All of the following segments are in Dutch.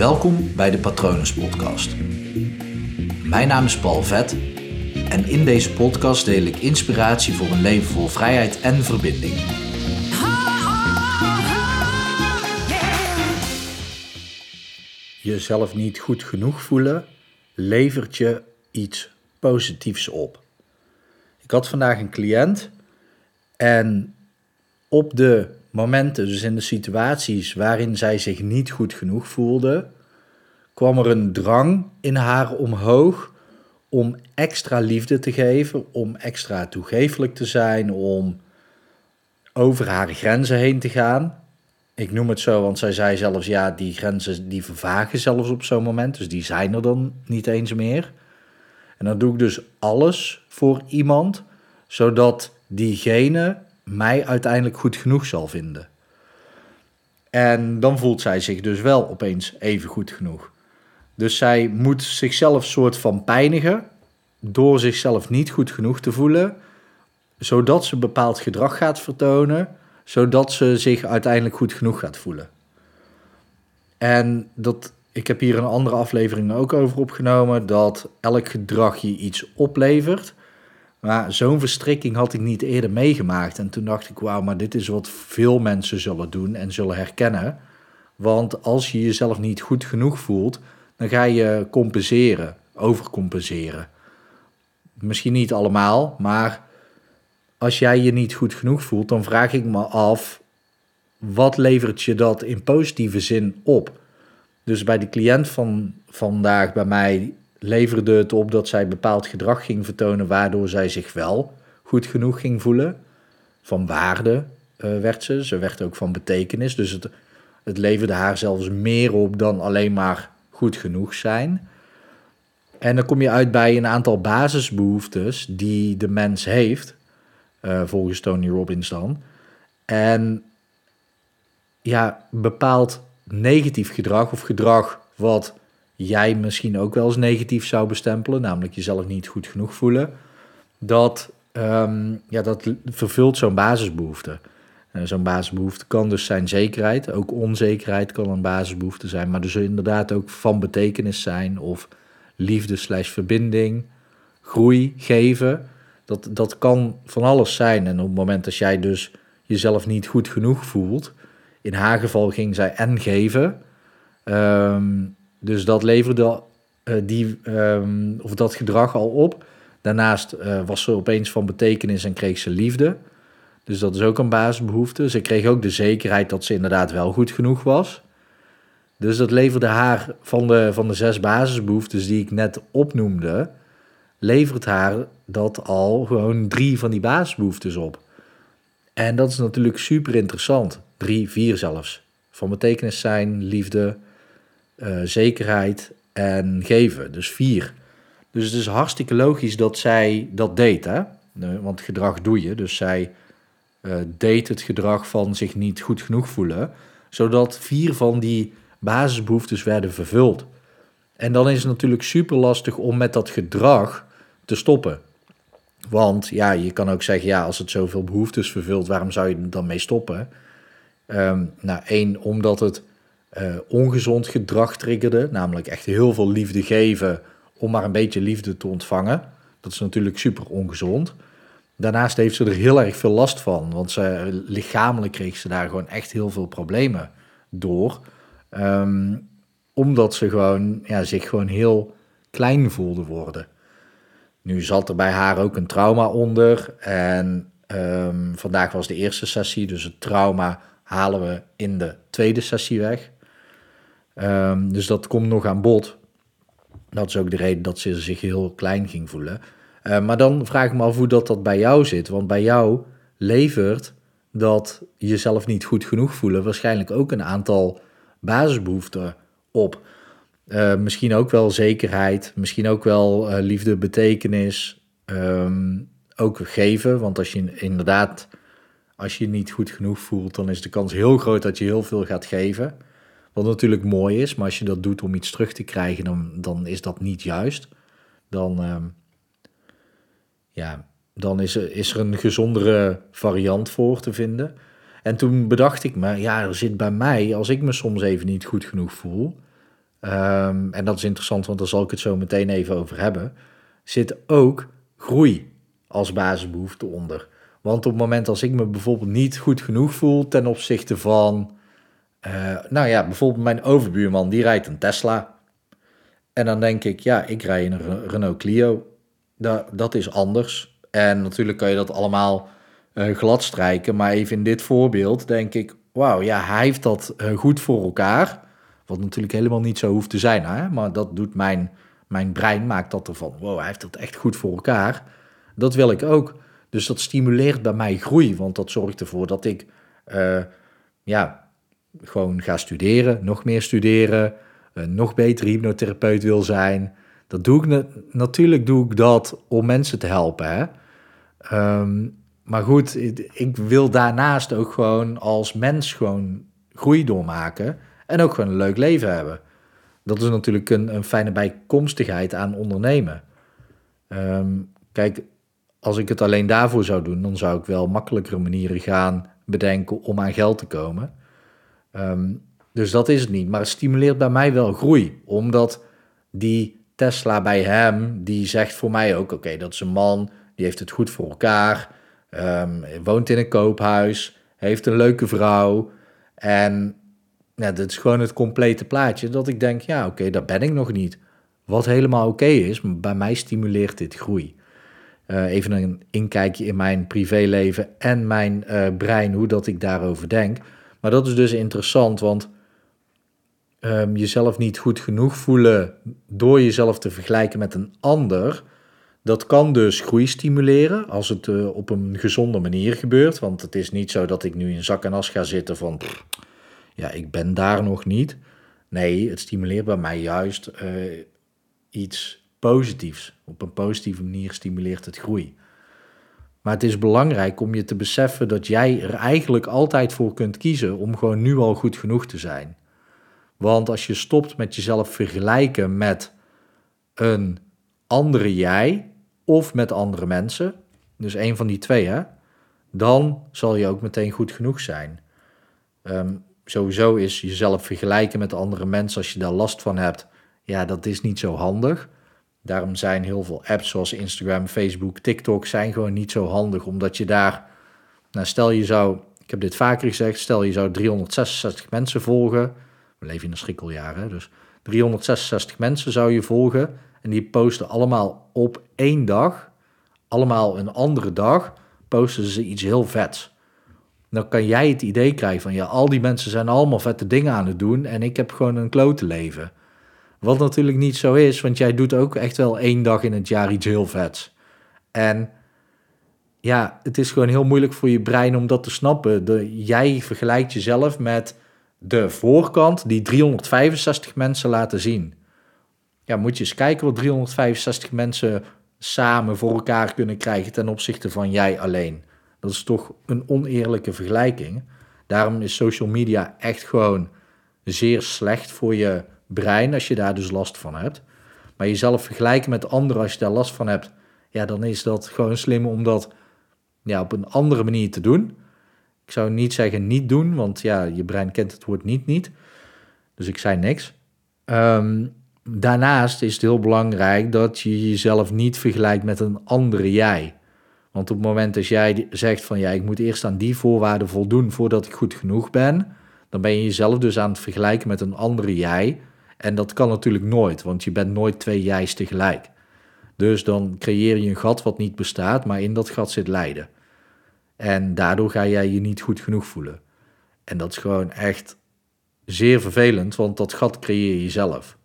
Welkom bij de Patronus Podcast. Mijn naam is Paul Vet en in deze podcast deel ik inspiratie voor een leven vol vrijheid en verbinding. Jezelf niet goed genoeg voelen levert je iets positiefs op. Ik had vandaag een cliënt en op de momenten, dus in de situaties waarin zij zich niet goed genoeg voelde, kwam er een drang in haar omhoog om extra liefde te geven, om extra toegeeflijk te zijn, om over haar grenzen heen te gaan. Ik noem het zo, want zij zei zelfs, ja, die grenzen die vervagen zelfs op zo'n moment, dus die zijn er dan niet eens meer. En dan doe ik dus alles voor iemand, zodat diegene mij uiteindelijk goed genoeg zal vinden. En dan voelt zij zich dus wel opeens even goed genoeg. Dus zij moet zichzelf soort van pijnigen door zichzelf niet goed genoeg te voelen, zodat ze bepaald gedrag gaat vertonen, zodat ze zich uiteindelijk goed genoeg gaat voelen. En dat, ik heb hier een andere aflevering ook over opgenomen, dat elk gedrag je iets oplevert. Maar zo'n verstrikking had ik niet eerder meegemaakt. En toen dacht ik, wauw, maar dit is wat veel mensen zullen doen en zullen herkennen. Want als je jezelf niet goed genoeg voelt, dan ga je compenseren, overcompenseren. Misschien niet allemaal, maar als jij je niet goed genoeg voelt, dan vraag ik me af, wat levert je dat in positieve zin op? Dus bij de cliënt van vandaag bij mij leverde het op dat zij bepaald gedrag ging vertonen, waardoor zij zich wel goed genoeg ging voelen. Van waarde uh, werd ze, ze werd ook van betekenis. Dus het, het leverde haar zelfs meer op dan alleen maar goed genoeg zijn. En dan kom je uit bij een aantal basisbehoeftes die de mens heeft, uh, volgens Tony Robbins dan. En ja, bepaald negatief gedrag of gedrag wat jij misschien ook wel eens negatief zou bestempelen, namelijk jezelf niet goed genoeg voelen, dat, um, ja, dat vervult zo'n basisbehoefte. Zo'n basisbehoefte kan dus zijn zekerheid, ook onzekerheid kan een basisbehoefte zijn, maar dus inderdaad ook van betekenis zijn of liefde slash verbinding, groei, geven. Dat, dat kan van alles zijn. En op het moment dat jij dus jezelf niet goed genoeg voelt, in haar geval ging zij en geven. Um, dus dat leverde uh, die, um, of dat gedrag al op. Daarnaast uh, was ze opeens van betekenis en kreeg ze liefde. Dus dat is ook een basisbehoefte. Ze kreeg ook de zekerheid dat ze inderdaad wel goed genoeg was. Dus dat leverde haar van de, van de zes basisbehoeftes die ik net opnoemde, levert haar dat al gewoon drie van die basisbehoeftes op. En dat is natuurlijk super interessant. Drie, vier zelfs. Van betekenis zijn, liefde, uh, zekerheid en geven. Dus vier. Dus het is hartstikke logisch dat zij dat deed, hè? want gedrag doe je. Dus zij uh, deed het gedrag van zich niet goed genoeg voelen, zodat vier van die basisbehoeftes werden vervuld. En dan is het natuurlijk super lastig om met dat gedrag te stoppen. Want ja, je kan ook zeggen, ja, als het zoveel behoeftes vervult, waarom zou je dan mee stoppen? Um, nou, één, omdat het uh, ongezond gedrag triggerde, namelijk echt heel veel liefde geven om maar een beetje liefde te ontvangen. Dat is natuurlijk super ongezond. Daarnaast heeft ze er heel erg veel last van, want lichamelijk kreeg ze daar gewoon echt heel veel problemen door. Um, omdat ze gewoon, ja, zich gewoon heel klein voelde worden. Nu zat er bij haar ook een trauma onder. En um, vandaag was de eerste sessie, dus het trauma halen we in de tweede sessie weg. Um, dus dat komt nog aan bod. Dat is ook de reden dat ze zich heel klein ging voelen. Uh, maar dan vraag ik me af hoe dat, dat bij jou zit. Want bij jou levert dat jezelf niet goed genoeg voelen waarschijnlijk ook een aantal basisbehoeften op. Uh, misschien ook wel zekerheid, misschien ook wel uh, liefde, betekenis, ook geven. Want als je inderdaad, als je je niet goed genoeg voelt, dan is de kans heel groot dat je heel veel gaat geven. Wat natuurlijk mooi is, maar als je dat doet om iets terug te krijgen, dan, dan is dat niet juist. Dan, uh, ja, dan is, er, is er een gezondere variant voor te vinden. En toen bedacht ik me, ja, er zit bij mij, als ik me soms even niet goed genoeg voel, ehm, en dat is interessant, want daar zal ik het zo meteen even over hebben, zit ook groei als basisbehoefte onder. Want op het moment als ik me bijvoorbeeld niet goed genoeg voel ten opzichte van, uh, nou ja, bijvoorbeeld mijn overbuurman, die rijdt een Tesla. En dan denk ik, ja, ik rij een Renault Clio. Dat, dat is anders. En natuurlijk kan je dat allemaal uh, glad strijken. Maar even in dit voorbeeld denk ik, wauw, ja, hij heeft dat uh, goed voor elkaar. Wat natuurlijk helemaal niet zo hoeft te zijn, hè? maar dat doet mijn, mijn brein, maakt dat ervan. Wow, hij heeft dat echt goed voor elkaar. Dat wil ik ook. Dus dat stimuleert bij mij groei, want dat zorgt ervoor dat ik ja, gewoon ga studeren, nog meer studeren, een nog beter hypnotherapeut wil zijn. Dat doe ik natuurlijk doe ik dat om mensen te helpen. Hè? Ehm, maar goed, ik wil daarnaast ook gewoon als mens gewoon groei doormaken en ook gewoon een leuk leven hebben. Dat is natuurlijk een, een fijne bijkomstigheid aan ondernemen. Ehm, kijk, als ik het alleen daarvoor zou doen, dan zou ik wel makkelijkere manieren gaan bedenken om aan geld te komen. Ehm, dus dat is het niet. Maar het stimuleert bij mij wel groei. Omdat die Tesla bij hem, die zegt voor mij ook: oké, dat is een man, die heeft het goed voor elkaar. Um, woont in een koophuis, heeft een leuke vrouw. En ja, dat is gewoon het complete plaatje. Dat ik denk: ja, oké, okay, daar ben ik nog niet. Wat helemaal oké is, maar bij mij stimuleert dit groei. Uh, even een inkijkje in mijn privéleven en mijn uh, brein, hoe dat ik daarover denk. Maar dat is dus interessant, want um, jezelf niet goed genoeg voelen door jezelf te vergelijken met een ander, dat kan dus groei stimuleren als het uh, op een gezonde manier gebeurt. Want het is niet zo dat ik nu in zak en as ga zitten van, ja, ik ben daar nog niet. Nee, het stimuleert bij mij juist uh, iets positiefs. Op een positieve manier stimuleert het groei. Maar het is belangrijk om je te beseffen dat jij er eigenlijk altijd voor kunt kiezen om gewoon nu al goed genoeg te zijn. Want als je stopt met jezelf vergelijken met een andere jij of met andere mensen, dus een van die twee, hè, dan zal je ook meteen goed genoeg zijn. Um, sowieso is jezelf vergelijken met andere mensen als je daar last van hebt, ja, dat is niet zo handig. Daarom zijn heel veel apps zoals Instagram, Facebook, TikTok zijn gewoon niet zo handig, omdat je daar, nou stel je zou, ik heb dit vaker gezegd, stel je zou 366 mensen volgen, we leven in een schrikkeljaar, hè, dus 366 mensen zou je volgen en die posten allemaal op één dag, allemaal een andere dag, posten ze iets heel vets. Dan kan jij het idee krijgen van ja, al die mensen zijn allemaal vette dingen aan het doen en ik heb gewoon een klote leven. Wat natuurlijk niet zo is, want jij doet ook echt wel één dag in het jaar iets heel vets. En ja, het is gewoon heel moeilijk voor je brein om dat te snappen. Jij vergelijkt jezelf met de voorkant die 365 mensen laten zien. Ja, moet je eens kijken wat 365 mensen samen voor elkaar kunnen krijgen ten opzichte van jij alleen. Dat is toch een oneerlijke vergelijking. Daarom is social media echt gewoon zeer slecht voor je brein als je daar dus last van hebt. Maar jezelf vergelijken met anderen als je daar last van hebt, ja, dan is dat gewoon slim om dat ja, op een andere manier te doen. Ik zou niet zeggen niet doen, want ja, je brein kent het woord niet niet. Dus ik zei niks. Ehm, daarnaast is het heel belangrijk dat je jezelf niet vergelijkt met een andere jij. Want op het moment dat jij zegt van ja, ik moet eerst aan die voorwaarden voldoen voordat ik goed genoeg ben, dan ben je jezelf dus aan het vergelijken met een andere jij. En dat kan natuurlijk nooit, want je bent nooit twee jij's tegelijk. Dus dan creëer je een gat wat niet bestaat, maar in dat gat zit lijden. En daardoor ga jij je niet goed genoeg voelen. En dat is gewoon echt zeer vervelend, want dat gat creëer je zelf.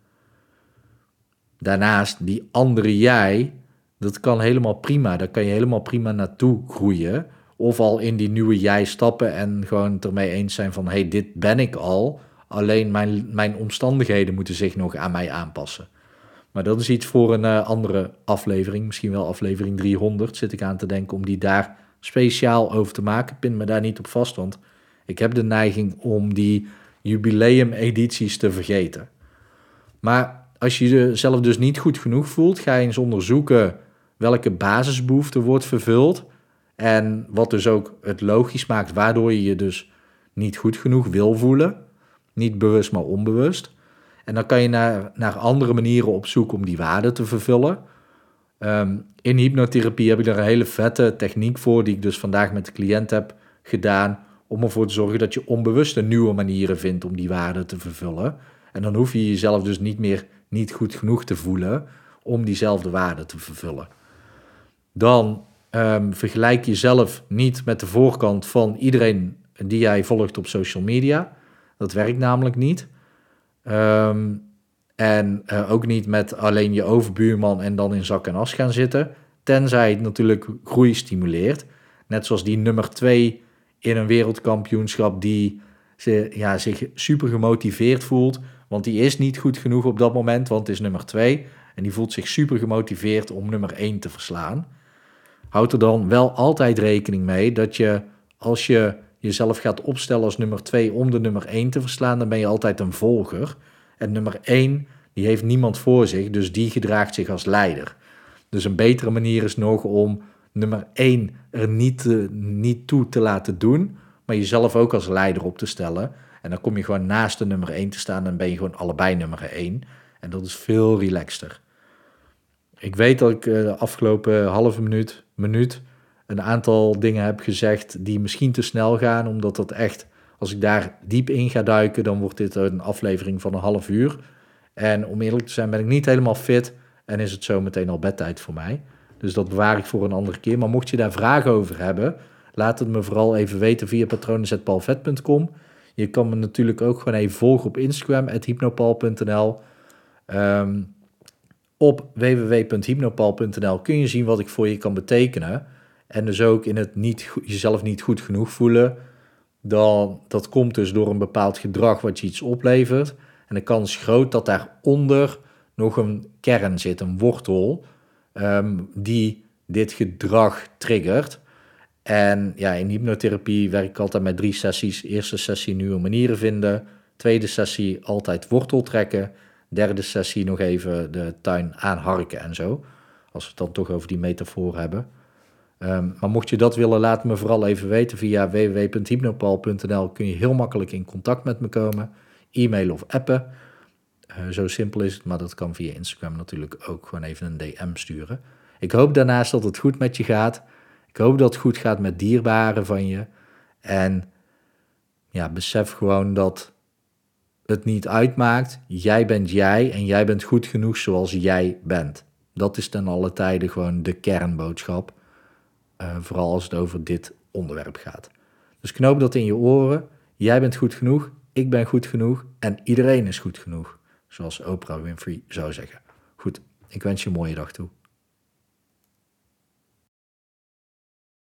Daarnaast, die andere jij, dat kan helemaal prima. Daar kan je helemaal prima naartoe groeien. Of al in die nieuwe jij stappen en gewoon ermee eens zijn van... hé, hey, dit ben ik al, alleen mijn, mijn omstandigheden moeten zich nog aan mij aanpassen. Maar dat is iets voor een uh, andere aflevering. Misschien wel aflevering 300 zit ik aan te denken om die daar speciaal over te maken. Pin me daar niet op vast, want ik heb de neiging om die jubileum-edities te vergeten. Maar als je jezelf dus niet goed genoeg voelt, ga je eens onderzoeken welke basisbehoefte wordt vervuld. En wat dus ook het logisch maakt, waardoor je je dus niet goed genoeg wil voelen. Niet bewust, maar onbewust. En dan kan je naar, naar andere manieren op zoek om die waarde te vervullen. Ehm, in hypnotherapie heb ik daar een hele vette techniek voor, die ik dus vandaag met de cliënt heb gedaan, om ervoor te zorgen dat je onbewuste nieuwe manieren vindt om die waarde te vervullen. En dan hoef je jezelf dus niet meer niet goed genoeg te voelen om diezelfde waarde te vervullen. Dan um, vergelijk jezelf niet met de voorkant van iedereen die jij volgt op social media. Dat werkt namelijk niet. Ehm, en uh, ook niet met alleen je overbuurman en dan in zak en as gaan zitten. Tenzij het natuurlijk groei stimuleert. Net zoals die nummer 2 in een wereldkampioenschap die ja, zich super gemotiveerd voelt. Want die is niet goed genoeg op dat moment, want is nummer 2. En die voelt zich super gemotiveerd om nummer 1 te verslaan. Houd er dan wel altijd rekening mee dat je, als je jezelf gaat opstellen als nummer 2 om de nummer 1 te verslaan, dan ben je altijd een volger. En nummer 1, die heeft niemand voor zich, dus die gedraagt zich als leider. Dus een betere manier is nog om nummer 1 er niet, te, niet toe te laten doen, maar jezelf ook als leider op te stellen. En dan kom je gewoon naast de nummer 1 te staan en ben je gewoon allebei nummer 1. En dat is veel relaxter. Ik weet dat ik eh, de afgelopen halve minuut, minuut een aantal dingen heb gezegd die misschien te snel gaan, omdat dat echt, als ik daar diep in ga duiken, dan wordt dit een aflevering van een half uur. En om eerlijk te zijn ben ik niet helemaal fit en is het zo meteen al bedtijd voor mij. Dus dat bewaar ik voor een andere keer. Maar mocht je daar vragen over hebben, laat het me vooral even weten via patronen.palvet.com. Je kan me natuurlijk ook gewoon even volgen op Instagram, hypnopal.nl. Um, op www.hypnopal.nl kun je zien wat ik voor je kan betekenen. En dus ook in het niet, jezelf niet goed genoeg voelen. Dan, dat komt dus door een bepaald gedrag wat je iets oplevert. En de kans is groot dat daaronder nog een kern zit, een wortel, ehm, die dit gedrag triggert. En ja, in hypnotherapie werk ik altijd met drie sessies. Eerste sessie nieuwe manieren vinden. Tweede sessie altijd wortel trekken. Derde sessie nog even de tuin aanharken en zo. Als we het dan toch over die metafoor hebben. Um, maar mocht je dat willen, laat me vooral even weten via www.hypnopal.nl. Kun je heel makkelijk in contact met me komen. E-mail of appen. Uh, zo simpel is het, maar dat kan via Instagram natuurlijk ook gewoon even een DM sturen. Ik hoop daarnaast dat het goed met je gaat. Ik hoop dat het goed gaat met dierbaren van je. En ja, besef gewoon dat het niet uitmaakt. Jij bent jij en jij bent goed genoeg zoals jij bent. Dat is ten alle tijde gewoon de kernboodschap. Uh, vooral als het over dit onderwerp gaat. Dus knoop dat in je oren. Jij bent goed genoeg, ik ben goed genoeg en iedereen is goed genoeg. Zoals Oprah Winfrey zou zeggen. Goed, ik wens je een mooie dag toe.